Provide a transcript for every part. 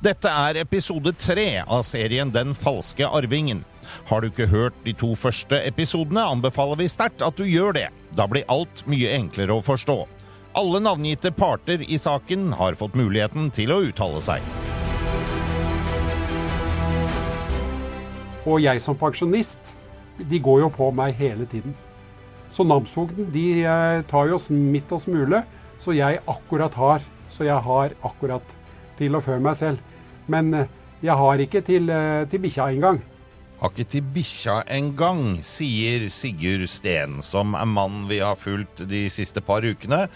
Dette er episode tre av serien Den falske arvingen. Har du ikke hørt de to første episodene, anbefaler vi sterkt at du gjør det. Da blir alt mye enklere å forstå. Alle navngitte parter i saken har fått muligheten til å uttale seg. Og jeg som pensjonist, de går jo på meg hele tiden. Så namsfogden de eh, tar jo oss midt og smule, så jeg akkurat har. Så jeg har akkurat til og før meg selv. Men eh, jeg har ikke til, eh, til bikkja engang. Har ikke til bikkja engang, sier Sigurd Steen, som er mannen vi har fulgt de siste par ukene.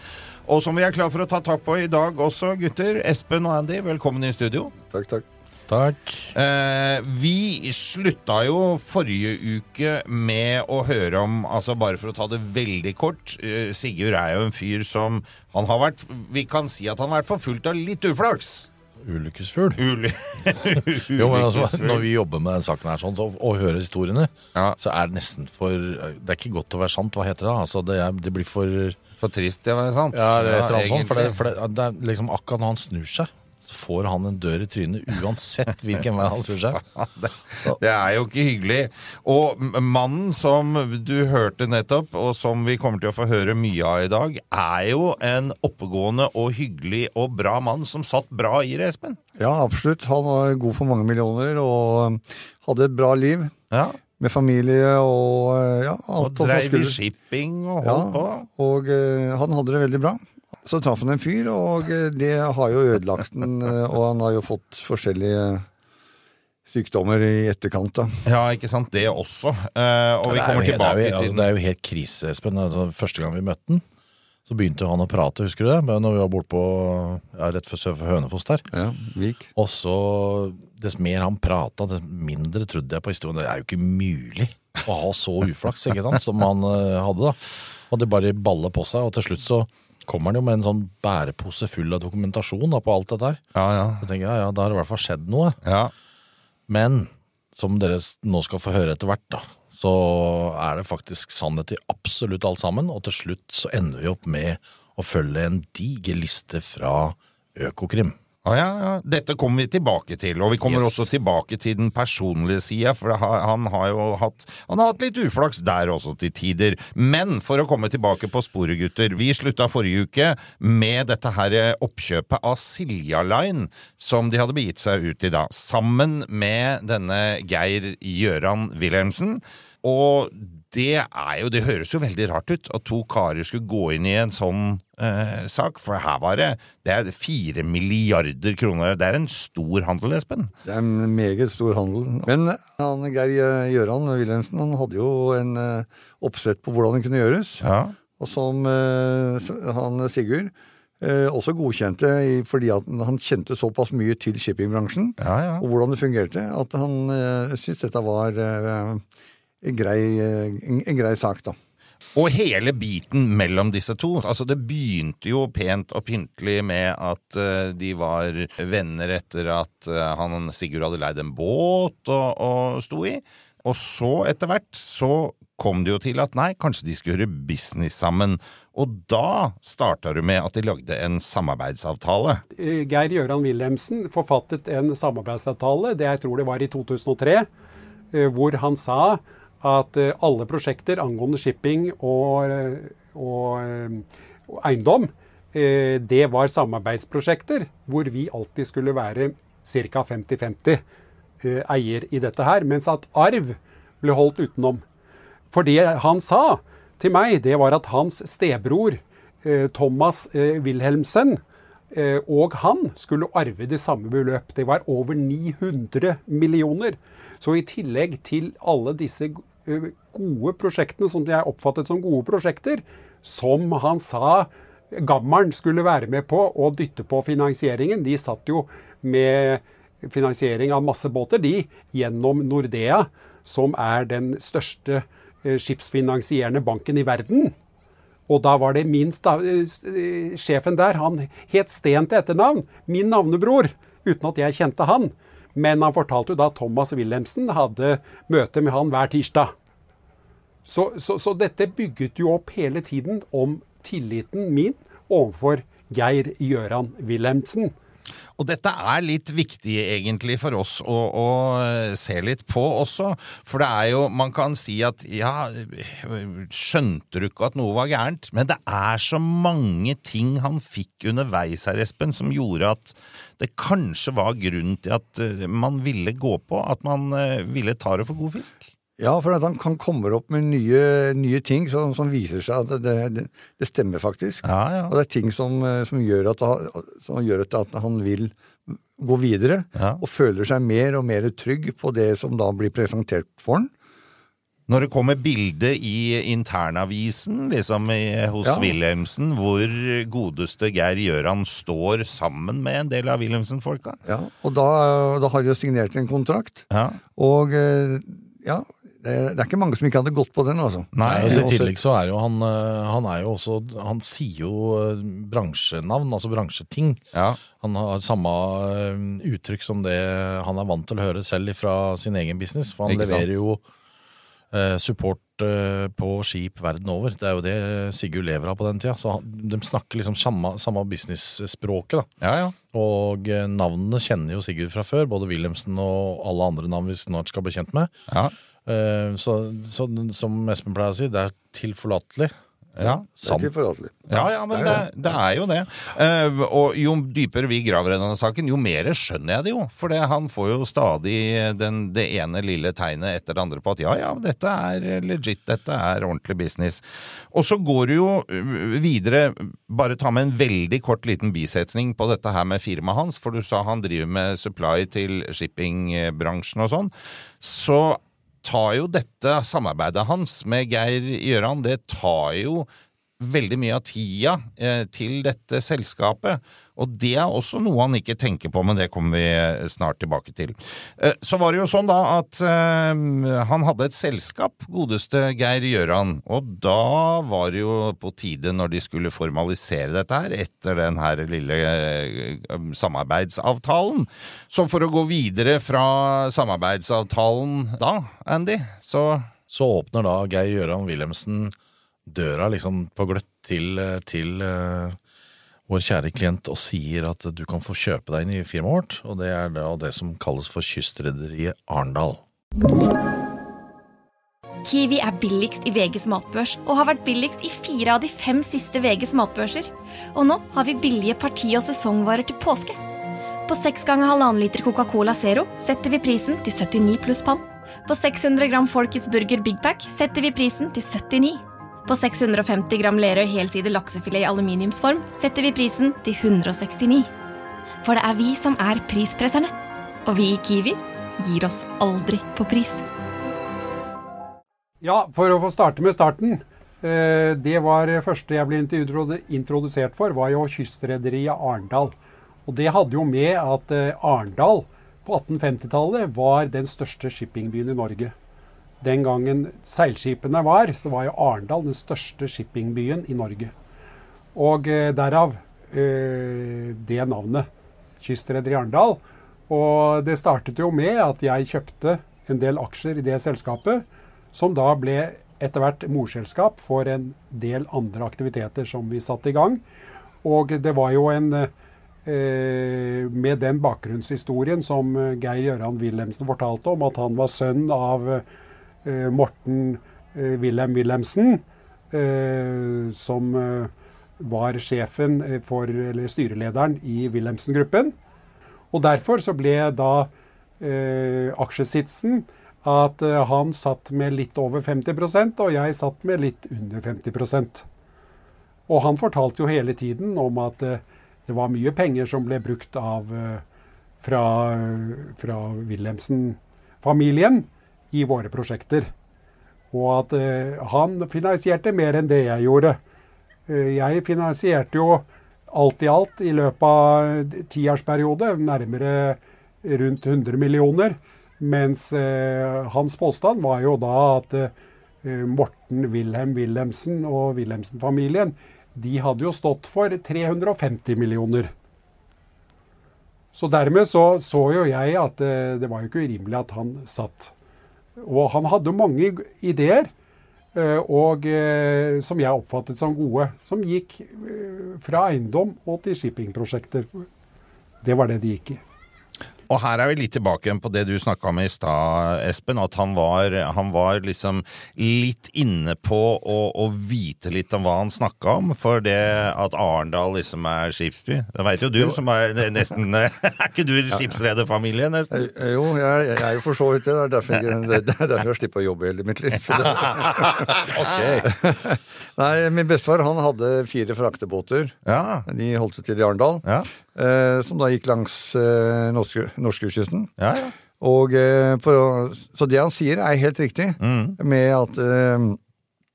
Og som vi er klar for å ta tak på i dag også, gutter. Espen og Andy, velkommen i studio. Takk, takk. Takk. Eh, vi slutta jo forrige uke med å høre om altså Bare for å ta det veldig kort. Eh, Sigurd er jo en fyr som han har vært Vi kan si at han har vært forfulgt av litt uflaks. Ulykkesfugl. Uly Jo, men altså, Når vi jobber med den saken her sånn, og, og hører historiene, Ja. så er det nesten for Det er ikke godt å være sant. Hva heter det? Altså, det, er, det blir for For trist, ja, sant? Ja, det er et eller annet sånt. For, det, for det, det er liksom akkurat når han snur seg, så får han en dør i trynet uansett hvilken vei han snur seg. Det er jo ikke hyggelig. Og mannen som du hørte nettopp, og som vi kommer til å få høre mye av i dag, er jo en oppegående og hyggelig og bra mann som satt bra i det, Espen. Ja, absolutt. Han var god for mange millioner og um, hadde et bra liv Ja. med familie og uh, ja, alt Og dreiv i shipping og Ja, holdt på. og uh, han hadde det veldig bra. Så traff han en fyr, og uh, det har jo ødelagt den, uh, og han har jo fått forskjellige sykdommer i etterkant. da. Ja, ikke sant. Det også. Eh, og vi Det er, kommer helt- det, tilbake er jo, til altså, det er jo helt krise, Espen. Altså, første gang vi møtte den, så begynte han å prate, husker du det? Men Når vi var bortpå ja, rett før sør for Hønefoss der. Ja, Vik. Og så, dess mer han prata, dess mindre trodde jeg på historien. Det er jo ikke mulig å ha så uflaks ikke sant, som han uh, hadde. da. Og det bare baller på seg, og til slutt så kommer han jo med en sånn bærepose full av dokumentasjon da, på alt dette her. Ja, ja. Så tenker jeg, ja, Da har det i hvert fall skjedd noe. ja. Men som dere nå skal få høre etter hvert, da, så er det faktisk sannhet i absolutt alt sammen. Og til slutt så ender vi opp med å følge en diger liste fra Økokrim. Ja, ja, ja. Dette kommer vi tilbake til, og vi kommer Yes. også tilbake til den personlige sida, for han har jo hatt Han har hatt litt uflaks der også til tider. Men for å komme tilbake på sporet, gutter. Vi slutta forrige uke med dette her oppkjøpet av Silja Line, som de hadde begitt seg ut i da, sammen med denne Geir Gjøran Wilhelmsen. Og det er jo Det høres jo veldig rart ut at to karer skulle gå inn i en sånn eh, sak, for her var det Det er fire milliarder kroner. Det er en stor handel, Espen. Det er en meget stor handel. Men han, Geir Gjøran Wilhelmsen han hadde jo en eh, oppsett på hvordan det kunne gjøres. Ja. Og som eh, han Sigurd eh, også godkjente fordi han kjente såpass mye til shippingbransjen Ja, ja. og hvordan det fungerte, at han syntes dette var eh, grei, en, en grei sak, da. Og hele biten mellom disse to. Altså Det begynte jo pent og pyntelig med at uh, de var venner etter at uh, han Sigurd hadde leid en båt og, og sto i. Og så, etter hvert, så kom det jo til at nei, kanskje de skulle gjøre business sammen. Og da starta du med at de lagde en samarbeidsavtale. Eh, Geir Gjøran Wilhelmsen forfattet en samarbeidsavtale, det jeg tror det var i 2003, eh, hvor han sa at eh, alle prosjekter angående shipping og, eh, og, eh, og eiendom, det var samarbeidsprosjekter hvor vi alltid skulle være ca. 50-50 eh, eier i dette her, mens at arv ble holdt utenom. For det han sa til meg, det var at hans stebror Thomas Wilhelmsen og han skulle arve det samme beløp. Det var over 900 millioner. Så i tillegg til alle disse gode prosjektene som jeg oppfattet som gode prosjekter, som han sa Gammelen skulle være med på å dytte på finansieringen. De satt jo med finansiering av masse båter, de, gjennom Nordea, som er den største eh, skipsfinansierende banken i verden. Og da var det min sta eh, s- eh, sjefen der, han het Sten til etternavn, min navnebror, uten at jeg kjente han. Men han fortalte jo da at Thomas Wilhelmsen hadde møte med han hver tirsdag. Så, så, så dette bygget jo opp hele tiden om tilliten min overfor Geir Gjøran Wilhelmsen. Og dette er litt viktig egentlig for oss å, å se litt på også. For det er jo, man kan si at ja, skjønte du ikke at noe var gærent? Men det er så mange ting han fikk underveis her, Espen, som gjorde at det kanskje var grunnen til at eh, man ville gå på, at man eh, ville ta det for god fisk. Ja, for han kan kommer opp med nye, nye ting som, som viser seg at det, det, det stemmer faktisk. Ja, ja. Og det er ting som, eh, som, gjør, at, han- som gjør at at han vil gå videre, Ja. og føler seg mer og mer trygg på det som da blir presentert for han. Når det kommer bilde i internavisen liksom i, hos Ja. Wilhelmsen, hvor godeste Geir Gjøran står sammen med en del av Wilhelmsen-folka. Ja, og da, da har de jo signert en kontrakt, Ja. og eh, ja, det, det er ikke mange som ikke hadde gått på den, altså. Nei, altså, I tillegg så er jo han eh, Han er jo også Han sier jo eh, bransjenavn, altså bransjeting. ja. Han har samme eh, uttrykk som det han er vant til å høre selv fra sin egen business. For han Ikke sant? leverer jo eh, support på skip verden over. Det er jo det Sigurd lever av på den tida. Så de snakker liksom samme, samme business-språket. ja, ja. Og navnene kjenner jo Sigurd fra før, både Wilhelmsen og alle andre navn vi snart skal bli kjent med. ja. Eh, Så, så som Espen pleier å si, det er tilforlatelig. Ja, Det er Sant. Ja, ja, men det, det er jo det. Uh, og jo dypere vi graver i denne saken, jo mer skjønner jeg det jo. For det, han får jo stadig den, det ene lille tegnet etter det andre på at ja, ja, dette er legit, dette er ordentlig business. Og så går du jo videre, bare ta med en veldig kort liten bisetning på dette her med firmaet hans, for du sa han driver med supply til shippingbransjen og sånn. Så tar jo dette samarbeidet hans med Geir Gjøran, det tar jo veldig mye av tida eh, til dette selskapet. Og det er også noe han ikke tenker på, men det kommer vi snart tilbake til. Eh, så var det jo sånn da at eh, han hadde et selskap, godeste Geir Gjøran, og da var det jo på tide når de skulle formalisere dette her, etter den her lille eh, samarbeidsavtalen. Så for å gå videre fra samarbeidsavtalen da, Andy, så Så åpner da Geir Gjøran Wilhelmsen døra liksom på gløtt til, til uh, vår kjære klient og sier at du kan få kjøpe deg inn i firmaet vårt, og det er da det som kalles for Kystrederiet Arendal. Kiwi er billigst i VGs matbørs og har vært billigst i fire av de fem siste VGs matbørser. Og nå har vi billige parti- og sesongvarer til påske. På 6 ganger halvannen liter Coca-Cola Zero setter vi prisen til 79 pluss pann. På 600 gram Folkets Burger Big Pack setter vi prisen til 79. På 650 gram Lerøy helside laksefilet i aluminiumsform setter vi prisen til 169. For det er vi som er prispresserne. Og vi i Kiwi gir oss aldri på pris. Ja, for å få starte med starten. Eh, det var det første jeg ble introdusert for, var jo kystrederiet Arendal. Og det hadde jo med at eh, Arendal på 1850-tallet var den største shippingbyen i Norge. Den gangen seilskipene var, så var jo Arendal den største shippingbyen i Norge. Og eh, derav eh, det navnet. Kystrederi Arendal. Og det startet jo med at jeg kjøpte en del aksjer i det selskapet, som da ble etter hvert morselskap for en del andre aktiviteter som vi satte i gang. Og det var jo en eh, Med den bakgrunnshistorien som eh, Geir Gøran Wilhelmsen fortalte om, at han var sønn av eh, Morten eh, Wilhelm Wilhelmsen, eh, som eh, var sjefen for, eller styrelederen i Wilhelmsen-gruppen. Og derfor så ble da aksjesitsen at han satt med litt over 50% og jeg satt med litt under 50% Og han fortalte jo hele tiden om at det var mye penger som ble brukt av, fra, fra Wilhelmsen-familien i våre prosjekter. Og at han finansierte mer enn det jeg gjorde. Eh, jeg finansierte jo alt i alt i løpet av tiårsperiode nærmere rundt 100 millioner. Mens eh, hans påstand var jo da at eh, Morten Wilhelm Wilhelmsen og Wilhelmsen-familien de hadde jo stått for 350 millioner. Så dermed så, så jo jeg at eh, det var jo ikke urimelig at han satt. Og han hadde mange ideer. Eh, og eh, som jeg oppfattet som gode. Som gikk eh, fra eiendom og til shippingprosjekter. Det var det de gikk i. Og her er vi litt tilbake igjen på det du snakka om i stad, Espen. At han var, han var, liksom litt inne på å, å vite litt om hva han snakka om. For det at Arendal liksom er skipsby Det veit jo du, som er nesten Er ikke du skipsrederfamilie, nesten? Jo, jeg, jeg, er jo for så vidt det. Det er derfor jeg, er derfor jeg slipper å jobbe hele mitt liv. Nei, min bestefar han hadde fire fraktebåter. Ja. De holdt seg til i Arendal. Ja. Eh, som da gikk langs eh, norske. Ja, ja. Og, eh, på, så det han sier, er helt riktig. Mm. Med at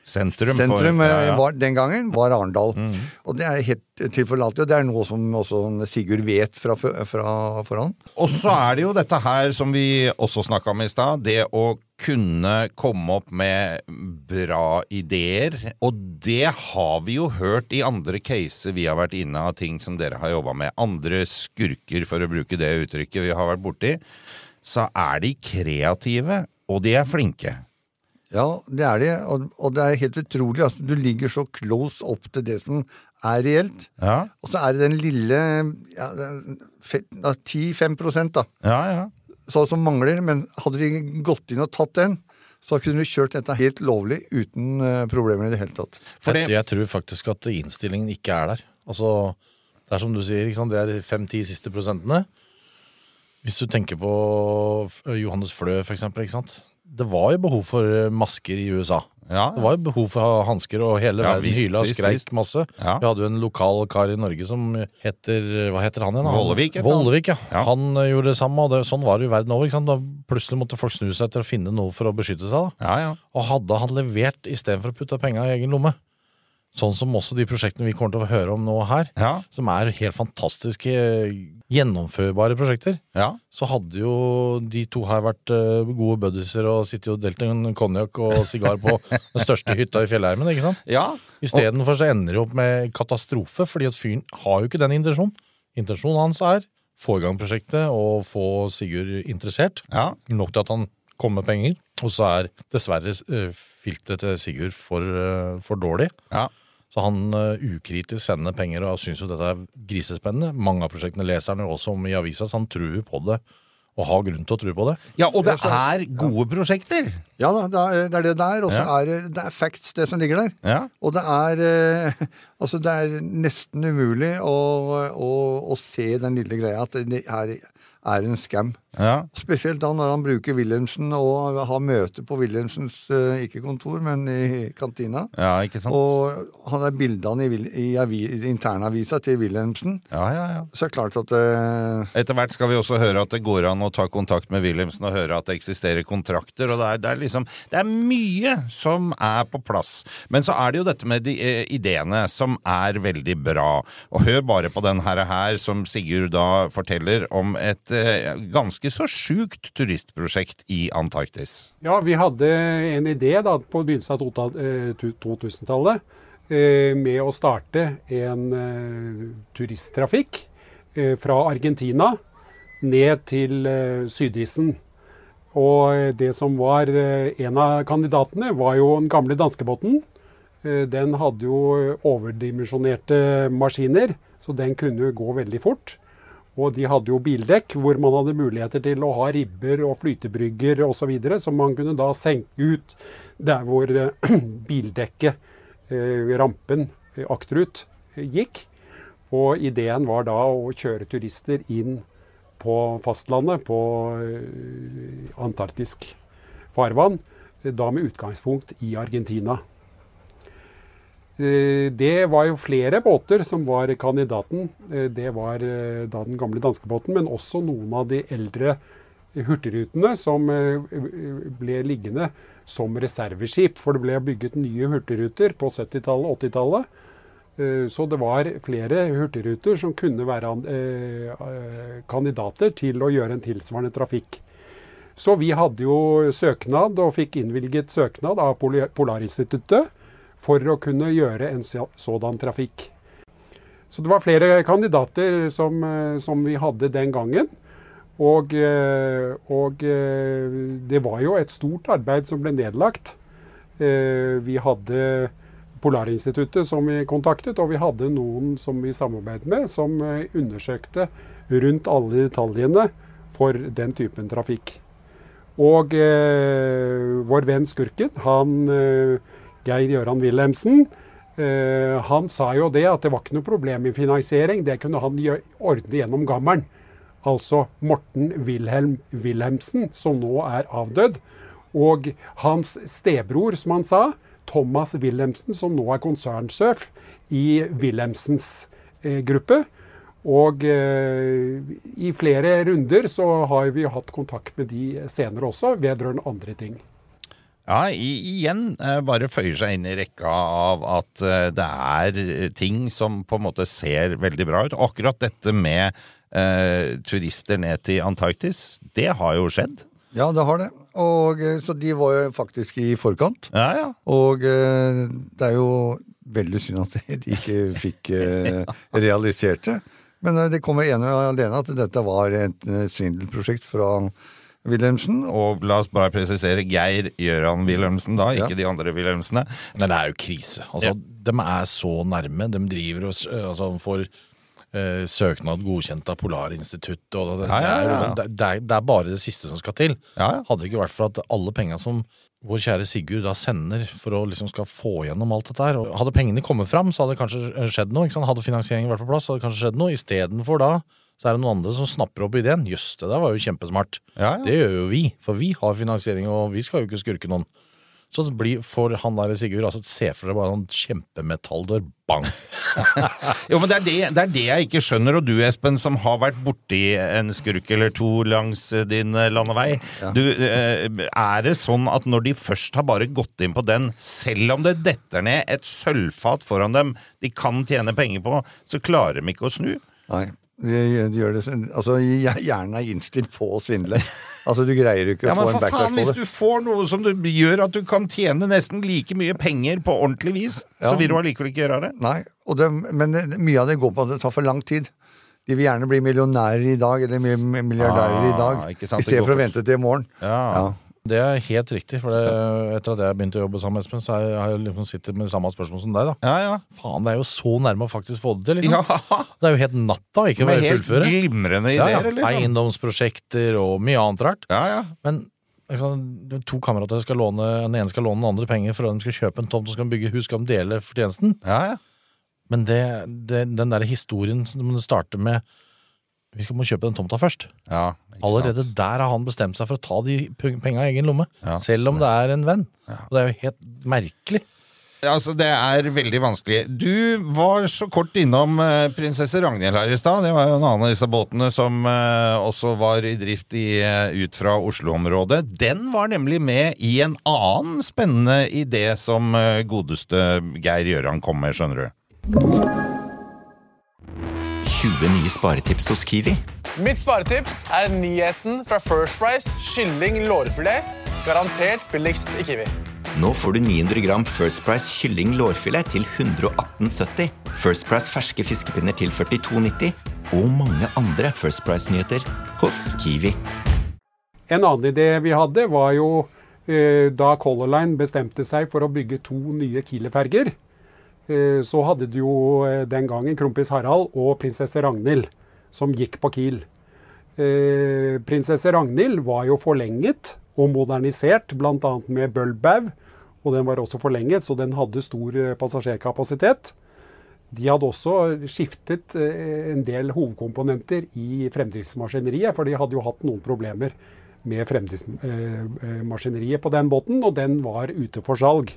Sentrum, sentrum for, ja, eh, ja. Var, den gangen var Arendal. Mm. Og det er helt tilforlatelig, og det er noe som også Sigurd vet fra, fra forhånd. Og så er det jo dette her som vi også snakka om i stad, det å kunne komme opp med bra ideer. Og det har vi jo hørt i andre caser vi har vært inne av ting som dere har jobba med. Andre skurker, for å bruke det uttrykket vi har vært borti. Så er de kreative, og de er flinke. Ja, det er det, og, og det er helt utrolig. Altså, du ligger så close opp til det som er reelt. Ja, Og så er det den lille ja, den fe- da, 10-5 prosent da, ja. ja. så, som mangler. Men hadde de gått inn og tatt den, så kunne du kjørt dette helt lovlig uten uh, problemer i det hele tatt. Fordi... Jeg tror faktisk at innstillingen ikke er der. Altså, det er som du sier, ikke sant? det er fem-ti siste prosentene. Hvis du tenker på Johannes Flø, for eksempel. Ikke sant? Det var jo behov for eh, masker i USA. Ja, Det var jo behov for hansker, og hele Ja, verden hyla og skreik masse. Ja. Vi hadde jo en lokal kar i Norge som heter Hva heter han igjen? Vollevik. Vollevik, ja. Ja. Han eh, gjorde det samme, og det, sånn var det jo verden over. Da plutselig måtte folk snu seg etter å finne noe for å beskytte seg. da. ja, ja. Og hadde han levert istedenfor å putte penga i egen lomme, sånn som også de prosjektene vi kommer til å høre om nå her, Ja, som er helt fantastiske, gjennomførbare prosjekter, ja. så hadde jo de to her vært eh, gode buddiser og sittet og delt en konjakk og sigar på den største hytta i fjellheimen. ikke sant? ja. Istedenfor så ender det opp med katastrofe, fordi at fyren har jo ikke den intensjonen. Intensjonen hans er få i gang prosjektet og få Sigurd interessert. ja. Nok til at han kommer med penger. Og så er dessverre eh, filteret til Sigurd for, eh, for dårlig. ja. Så han eh, ukritisk sender penger og syns jo dette er grisespennende. Mange av prosjektene leser han jo også om i avisa, så han tror på det. Og har grunn til å tro på det. Ja, og det er gode prosjekter. Ja da, det er det er det der, og så Ja. er det, er facts, det som ligger der. Ja. Og det er eh, Altså, det er nesten umulig å, å, å se den lille greia at det her er en scam. Ja. Spesielt da når han bruker Wilhelmsen og har møte på Wilhelmsens eh, ikke kontor, men i kantina. ja, ikke sant? Og han er bildene i, i, i internavisa til Wilhelmsen. Ja, ja, ja. Så er det klart at uh... Etter hvert skal vi også høre at det går an å ta kontakt med Wilhelmsen og høre at det eksisterer kontrakter. og Det er, det er liksom Det er mye som er på plass. Men så er det jo dette med de eh, ideene som er veldig bra. Og hør bare på den her, her som Sigurd da forteller om et eh, ganske så sjukt turistprosjekt i Antarktis. Ja, vi hadde en idé da på begynnelsen av tota- eh, tu- 2000-tallet eh, med å starte en eh, turisttrafikk fra Argentina ned til Sydisen. Og det som var en av kandidatene, var jo den gamle danskebåten. Den hadde jo overdimensjonerte maskiner, så den kunne gå veldig fort. Og de hadde jo bildekk hvor man hadde muligheter til å ha ribber og flytebrygger osv. som man kunne da senke ut der hvor eh, bildekket, eh, rampen eh, akterut, gikk. Og ideen var da å kjøre turister inn på fastlandet, på antarktisk farvann, da med utgangspunkt i Argentina. Eh, Det var jo flere båter som var kandidaten. Eh, Det var eh, da den gamle danskebåten, men også noen av de eldre hurtigrutene som ble liggende som reserveskip. For det ble bygget nye hurtigruter på 70-tallet og 80-tallet. Eh, Så det var flere hurtigruter som kunne være kandidater til å gjøre en tilsvarende trafikk. Så vi hadde jo søknad, og fikk innvilget søknad av Polarinstituttet for å kunne gjøre en så- sådan trafikk. Så det var flere kandidater som, eh, som vi hadde den gangen. Og, eh, og eh, det var jo et stort arbeid som ble nedlagt. Vi hadde Polarinstituttet som vi kontaktet, og vi hadde noen som vi samarbeidet med, som undersøkte rundt alle detaljene for den typen trafikk. Og vår venn Skurken, han Geir Gøran Wilhelmsen, eh, han sa jo det at det var ikke noe problem i finansiering. Det kunne han ordne gjennom gammelen. Altså Morten Wilhelm Wilhelmsen, som nå er avdød. Og hans stebror, som han sa, Thomas Wilhelmsen, som nå er konsernsjef i Wilhelmsens eh, gruppe. Og eh, i flere runder så har vi hatt kontakt med de senere også, vedrørende andre ting. Ja, igjen eh, bare føyer seg inn i rekka av at eh, det er eh, ting som på en måte ser veldig bra ut. Akkurat dette med eh, turister ned til Antarktis, det har jo skjedd. Ja, det har det. Og, så de var jo faktisk i forkant. Ja, ja. Og det er jo veldig synd at de ikke fikk eh, realisert det. Men det kommer ene og alene at dette var et svindelprosjekt fra Wilhelmsen. Og la oss bare presisere Geir Gjøran Wilhelmsen, da, ikke Ja. de andre Wilhelmsene. Men det er jo krise. Altså, De er så nærme. De driver og altså, får eh, søknad godkjent av Polarinstituttet. Og det, Ja, ja, ja. Det, er, det, det, er, bare det siste som skal til. Ja, ja. Hadde det ikke vært for at alle penga som vår kjære Sigurd da sender for å liksom skal få gjennom alt dette her Hadde pengene kommet fram, så hadde det kanskje skjedd noe. ikke sant? Hadde finansieringen vært på plass, så hadde det kanskje skjedd noe. Istedenfor da så er det noen andre som snapper opp ideen. Jøss, det der var jo kjempesmart. Ja, ja. Det gjør jo vi, for vi har finansiering, og vi skal jo ikke skurke noen. Så det blir for han der Sigurd altså se for deg bare en kjempemetalldør. Bang! Jo, men det er det, det er det jeg ikke skjønner, og du Espen, som har vært borti en skurk eller to langs eh, din landevei. landevei. Du, eh, er det sånn at når de først har bare gått inn på den, selv om det detter ned et sølvfat foran dem de kan tjene penger på, så klarer de ikke å snu? Nei, de, de gjør det Altså, hjernen er innstilt på å svindle. Altså, du greier jo ikke Ja, å men få en for faen, backlash Hvis du får noe som du gjør at du kan tjene nesten like mye penger på ordentlig vis, så vil du allikevel ikke gjøre det. Nei, det, men det, mye av det går på at det tar for lang tid. De vil gjerne bli millionærer i dag, eller milliardærer milliardærer i dag, Ah, i stedet for å vente til i morgen. Ja. Ja. Det er helt riktig, for det, etter at jeg begynte å jobbe sammen med Espen, så har jeg- liksom sittet med samme spørsmål som deg. da. Ja, ja. Faen, det er jo så nærme å faktisk få det til. Liksom. Ja, Det er jo helt natta å ikke Med bare helt fullføre. glimrende Ja, ja. ideer, liksom. Eiendomsprosjekter og mye annet rart. Ja, ja. Men liksom, to kamerater skal låne, den ene skal låne den andre penger for at de skal kjøpe en tomt og skal bygge hus, skal de dele fortjenesten. ja, ja. Men det, det, den der historien som det starter med Vi skal må kjøpe den tomta først. ja Allerede sant? der har han bestemt seg for å ta de penga i egen lomme. Ja, selv om det er en venn. Og det er jo helt merkelig. Altså, Det er veldig vanskelig. Du var så kort innom eh, prinsesse Ragnhild her i stad. Det var jo en annen av disse båtene som eh, også var i drift i, eh, ut fra Oslo-området. Den var nemlig med i en annen spennende idé som eh, godeste Geir Gjøran kom med, skjønner du. 20 nye sparetips hos Kiwi. Mitt sparetips er nyheten fra First Price kylling lårfilet. Garantert billigst i Kiwi. Nå får du 900 gram First Price kylling lårfilet til 118,70. First Price ferske fiskepinner til 42,90. Og mange andre First Price-nyheter hos Kiwi. En annen idé vi hadde, var jo eh, da Color Line bestemte seg for å bygge to nye Kiel-ferger. Eh, så hadde du jo eh, den gangen kronprins Harald og prinsesse Ragnhild som gikk på Kiel. Eh, prinsesse Ragnhild var jo forlenget og modernisert, bl.a. med bølbaug. Og den var også forlenget, så den hadde stor passasjerkapasitet. De hadde også skiftet en del hovedkomponenter i fremdriftsmaskineriet, for de hadde jo hatt noen problemer med fremdriftsmaskineriet på den båten, og den var ute for salg.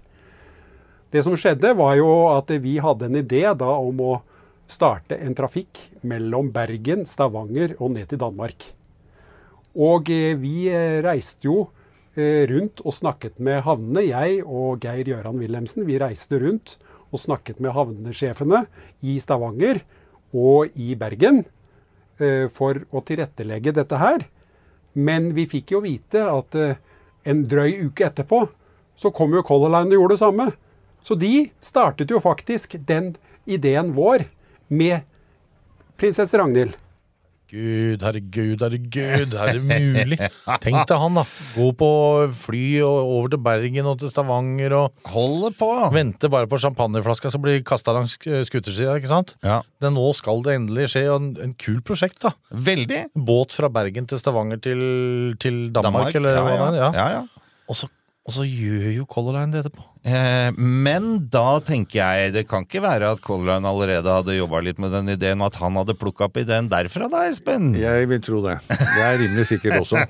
Det som skjedde, var jo at vi hadde en idé da om å starte en trafikk mellom Bergen, Stavanger og ned til Danmark. Og eh, vi eh, reiste jo eh, rundt og snakket med havnene. Jeg og Geir Gjøran Wilhelmsen vi reiste rundt og snakket med havnesjefene i Stavanger og i Bergen for å tilrettelegge dette her. Men vi fikk jo vite at en drøy uke etterpå så kom jo Color Line og gjorde det samme. Så de startet jo faktisk den ideen vår med prinsesse Ragnhild. Gud, herregud, herregud, er det mulig? Tenk deg han, da. Gå på fly og over til Bergen og til Stavanger og Holde på! vente bare på champagneflaska som blir kasta langs sk- skutersida, ikke sant? Ja. Det, nå skal det endelig skje, og en, en kul prosjekt, da. Veldig. Båt fra Bergen til Stavanger til, til Danmark, eller ja, hva ja. det er. Ja. Ja, ja. Og, så, og så gjør jo Color Line det etterpå. Eh, men da tenker jeg det kan ikke være at Color Line allerede hadde jobba litt med den ideen, og at han hadde plukka opp ideen derfra da, Espen? Jeg vil tro det. Det er rimelig sikkert også.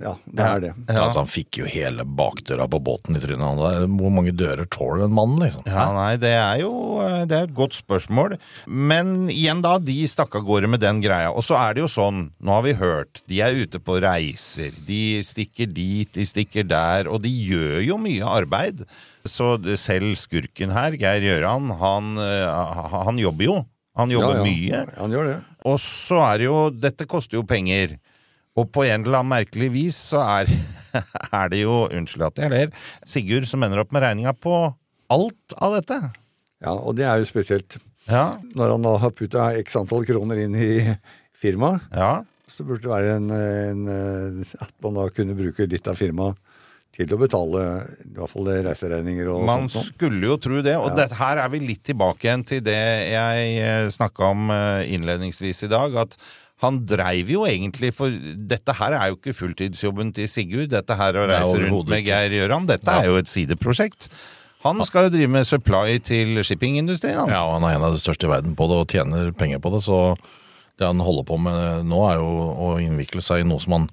Ja, det er det. Altså, han fikk jo hele bakdøra på båten i trynet. Hvor mange dører tåler en mann, liksom? Ja, nei, det er jo eh, det er et godt spørsmål. Men igjen da, de stakk av gårde med den greia. Og så er det jo sånn, nå har vi hørt, de er ute på reiser. De stikker dit, de stikker der, og de gjør jo mye arbeid. Så selv skurken her, Geir Gjøran, han, eh, han jobber jo. Han jobber Ja, ja. mye. Han gjør det. Og så er det jo Dette koster jo penger. Og på en eller annen merkelig vis så er, er det jo Unnskyld at jeg ler. Sigurd som ender opp med regninga på alt av dette. Ja, og det er jo spesielt. Ja. Når han da har putta x antall kroner inn i firmaet, ja. så burde det være en, en, eh, at man da kunne bruke litt av firmaet til å betale i hvert fall reiseregninger og Man sånt. Man skulle jo tro det. Og Ja. dette her er vi litt tilbake igjen til det jeg snakka om eh, innledningsvis i dag. At han dreiv jo egentlig For dette her er jo ikke fulltidsjobben til Sigurd. Dette her å reise rundt med. Geir Gjøran, dette Ja. er jo et sideprosjekt. Han skal jo drive med supply til shippingindustrien. Han. Ja, og han er en av de største i verden på det og tjener penger på det, så det han holder på med nå er jo å innvikle seg i noe som han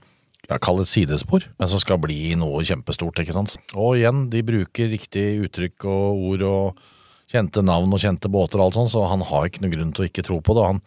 ja, kaller et sidespor, men som skal bli noe kjempestort, ikke sant. Og igjen, de bruker riktig uttrykk og ord og kjente navn og kjente båter og alt sånt, så han har ikke noe grunn til å ikke tro på det. Han,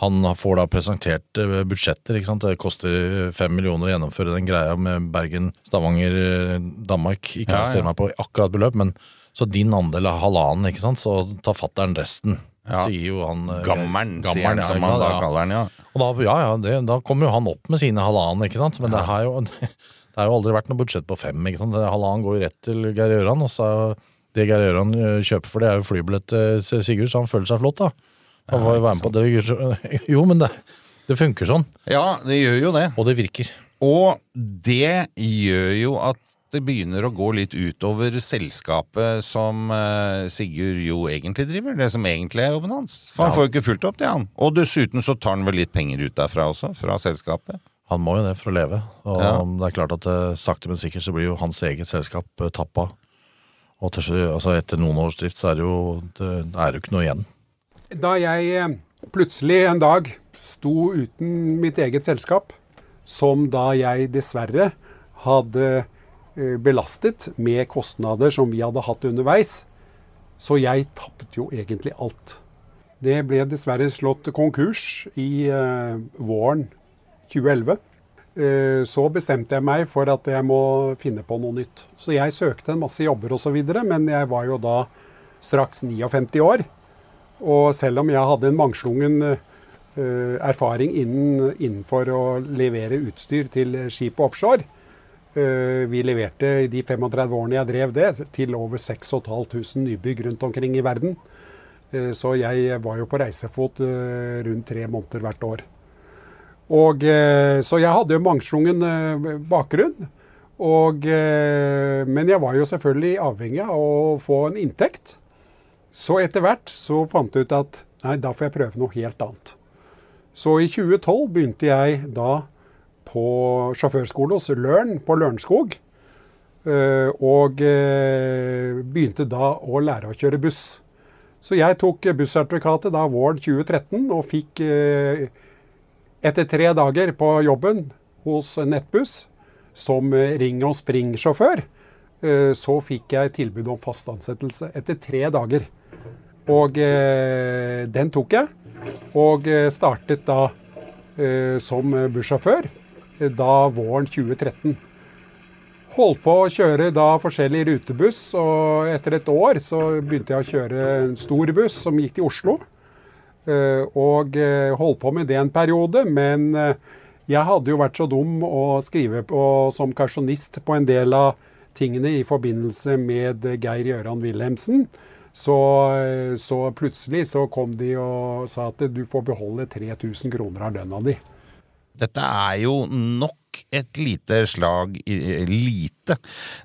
han får da presentert eh, budsjetter, ikke sant. Det koster fem millioner å gjennomføre den greia med Bergen, Stavanger, eh, Danmark. Ikke Ja, ja. meg på akkurat beløp, men så din andel er halvannen, ikke sant. Så tar fatter'n resten. Ja. Sier jo han eh, Gammeren, sier han, som han da kaller han, ja. Og da, ja, ja, det, da kommer jo han opp med sine halvannen, ikke sant. Men det, har jo, det har jo aldri vært noe budsjett på fem. ikke sant? Halvannen går jo rett til Geir Gjøran, og så det Geir Gjøran eh, kjøper for det, er jo flybillett til Sigurd, så han føler seg flott, da. Han får jo være med på det. Jo, men det, det funker sånn. Ja, det gjør jo det. Og det virker. Og det gjør jo at det begynner å gå litt utover selskapet som eh, Sigurd jo egentlig driver. Det som egentlig er jobben hans. For han Ja. får jo ikke fulgt opp det, han. Og dessuten så tar han vel litt penger ut derfra også, fra selskapet. Han må jo det for å leve. Og Ja. det er klart at eh, sakte, men sikkert så blir jo hans eget selskap eh, tappa. Og til, slutt- altså etter noen års drift så er det jo det er jo ikke noe igjen. Da jeg eh, plutselig en dag sto uten mitt eget selskap, som da jeg dessverre hadde belastet med kostnader som vi hadde hatt underveis, Så jeg tappet jo egentlig alt. Det ble dessverre slått konkurs i eh, våren 2011. Eh, så bestemte jeg meg for at jeg må finne på noe nytt. Så jeg søkte en masse jobber osv., men jeg var jo da straks 59 år. Og selv om jeg hadde en mangslungen eh, erfaring innen, innenfor å levere utstyr til skip offshore, eh, vi leverte i de 35 årene jeg drev det, til over 6500 nybygg rundt omkring i verden. Eh, Så jeg var jo på reisefot eh, rundt tre måneder hvert år. Og, eh, så jeg hadde jo mangslungen eh, bakgrunn. Og, eh, men jeg var jo selvfølgelig avhengig av å få en inntekt. Så etter hvert så fant jeg ut at nei, da får jeg prøve noe helt annet. Så i 2012 begynte jeg da på sjåførskole hos Løren på Lørenskog. Eh, Og eh, begynte da å lære å kjøre buss. Så jeg tok bussertifikatet da våren 2013 og fikk eh, etter tre dager på jobben hos Nettbuss som ring- og springsjåfør, så fikk jeg tilbud om fast ansettelse etter tre dager. Og den tok jeg, og startet da som bussjåfør da våren 2013. Holdt på å kjøre da forskjellig rutebuss, og etter et år så begynte jeg å kjøre en stor buss som gikk til Oslo. Eh, og eh, holdt på med det en periode, men eh, jeg hadde jo vært så dum å skrive på som karsjonist på en del av tingene i forbindelse med Geir Gjøran Wilhelmsen. Så, så plutselig så kom de og sa at du får beholde 3000 kroner av lønna di. Dette er jo nok et lite slag i lite.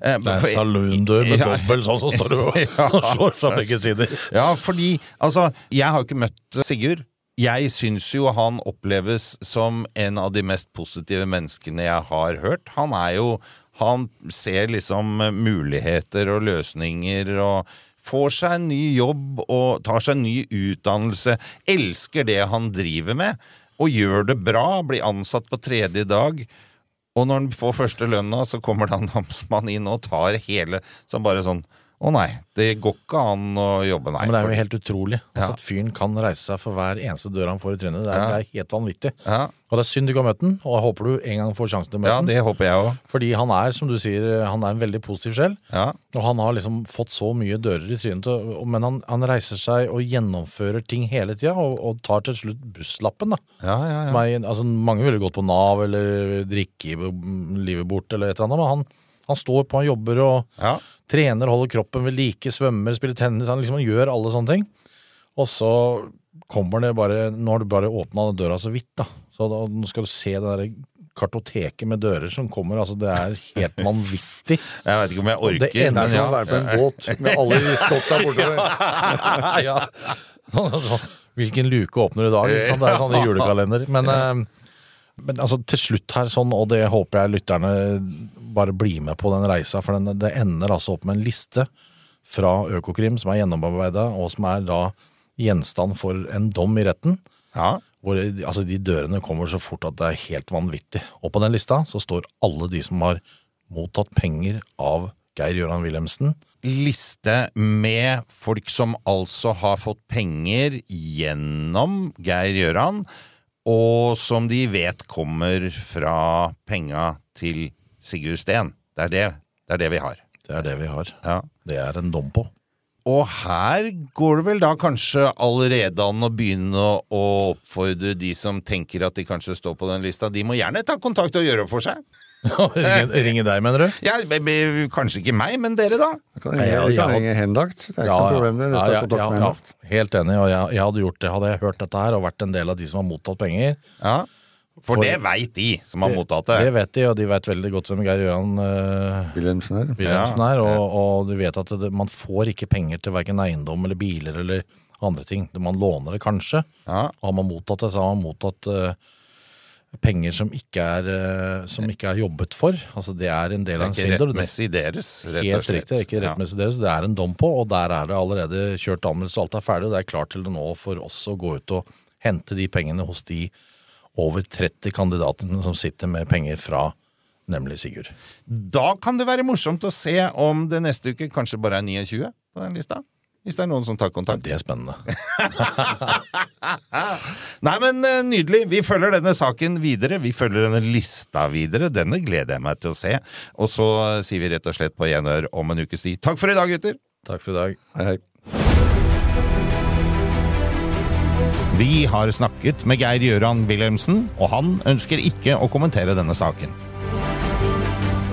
Eh, Det er saloondør med Ja. dobbel sånn, så står du og Ja. og slår fra begge sider. Ja, fordi altså, jeg har jo ikke møtt Sigurd. Jeg syns jo han oppleves som en av de mest positive menneskene jeg har hørt. Han er jo Han ser liksom muligheter og løsninger og får seg en ny jobb og tar seg en ny utdannelse. Elsker det han driver med, og gjør det bra. Blir ansatt på tredje dag. Og når han får første lønna, så kommer da namsmann inn og tar hele Som bare sånn Å nei, det går ikke an å jobbe, nei. Men det er jo helt utrolig. Altså Ja. At fyren kan reise seg for hver eneste dør han får i trynet. Det er, Ja. det er helt vanvittig. Ja. Og det er synd du ikke har møtt den, og jeg håper du en gang får sjansen til å møte Ja, det håper jeg også. Fordi han er, som du sier, han er en veldig positiv sjel. Ja. Og han har liksom fått så mye dører i trynet, men han, han reiser seg og gjennomfører ting hele tida, og, og tar til slutt busslappen, da. Ja, ja, Som er, altså, mange ville gått på Nav eller drikke i- livet bort eller et eller annet, men han, han står på, han jobber og Ja. Trener, holder kroppen ved like, svømmer, spiller tennis, han liksom gjør alle sånne ting. Og så kommer det bare, nå har du bare åpna døra så vidt, da. Så da, nå skal du se det der kartoteket med dører som kommer, altså det er helt vanvittig. Jeg vet ikke om jeg orker. Det ender er som ja. å være på en båt med alle skotta bortover. ja. Sånn, sånn, Hvilken luke åpner i dag? Liksom. Det er sånn julekalender. Men, eh, men altså, til slutt her, sånn, og det håper jeg lytterne bare bli med på den reisa, for den, det ender altså opp med en liste fra Økokrim som er gjennomarbeida, og som er da gjenstand for en dom i retten. Ja. Hvor altså, de dørene kommer så fort at det er helt vanvittig. Og på den lista så står alle de som har mottatt penger av Geir Gøran Wilhelmsen. Liste med folk som altså har fått penger gjennom Geir Gjøran, og som de vet kommer fra penga til Sigurd Steen. Det er det, det er det vi har. Det er det vi har. Ja. Det er en dom på. Og her går det vel da kanskje allerede an å begynne å, oppfordre de som tenker at de kanskje står på den lista. De må gjerne ta kontakt og gjøre opp for seg. ringe, ringe deg, mener du? Ja, kanskje ikke meg, men dere, da? Kan jeg, jeg kan ringe Hendakt. Det er ikke noe problem med det. Ta kontakt med Hendakt. Helt enig, og jeg, jeg hadde gjort det. Hadde jeg hørt dette her og vært en del av de som har mottatt penger Ja. For, For- det veit de som har mottatt det. Det vet de, og de vet veldig godt hvem Geir Gøran uh, Wilhelmsen her. Wilhelmsen er. Og, og du vet at det, man får ikke penger til verken eiendom eller biler eller andre ting. Man låner det kanskje. Ja. Og har man mottatt det, så har man mottatt uh, penger som ikke, er, uh, som ikke er jobbet for. Altså Det er en del av en svindel. Det er ikke svindel. rettmessig deres, rett og Helt Det er ikke rettmessig deres. Det er en dom på, og der er det allerede kjørt anmeldelse. Alt er ferdig, og det er klart til det nå for oss å gå ut og hente de pengene hos de over 30 kandidatene som sitter med penger fra nemlig Sigurd. Da kan det være morsomt å se om det neste uke kanskje bare er 29 på den lista. Hvis det er noen som tar Ja, kontakt. det er spennende. Nei, men eh, nydelig. Vi følger denne saken videre. Vi følger denne lista videre. Denne gleder jeg meg til å se. Og så sier vi rett og slett på gjenhør om en ukes tid. Takk for i dag, gutter! Takk for i dag. Hei, hei. Vi har snakket med Geir Gjøran Wilhelmsen, og han ønsker ikke å kommentere denne saken.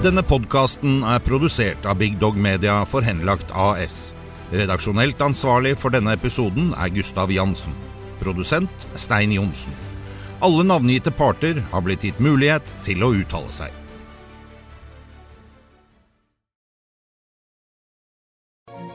Denne podkasten er produsert av Big Dog Media for Henlagt AS. Redaksjonelt ansvarlig for denne episoden er Gustav Jansen. Produsent Stein Johnsen. Alle navngitte parter har blitt gitt mulighet til å uttale seg.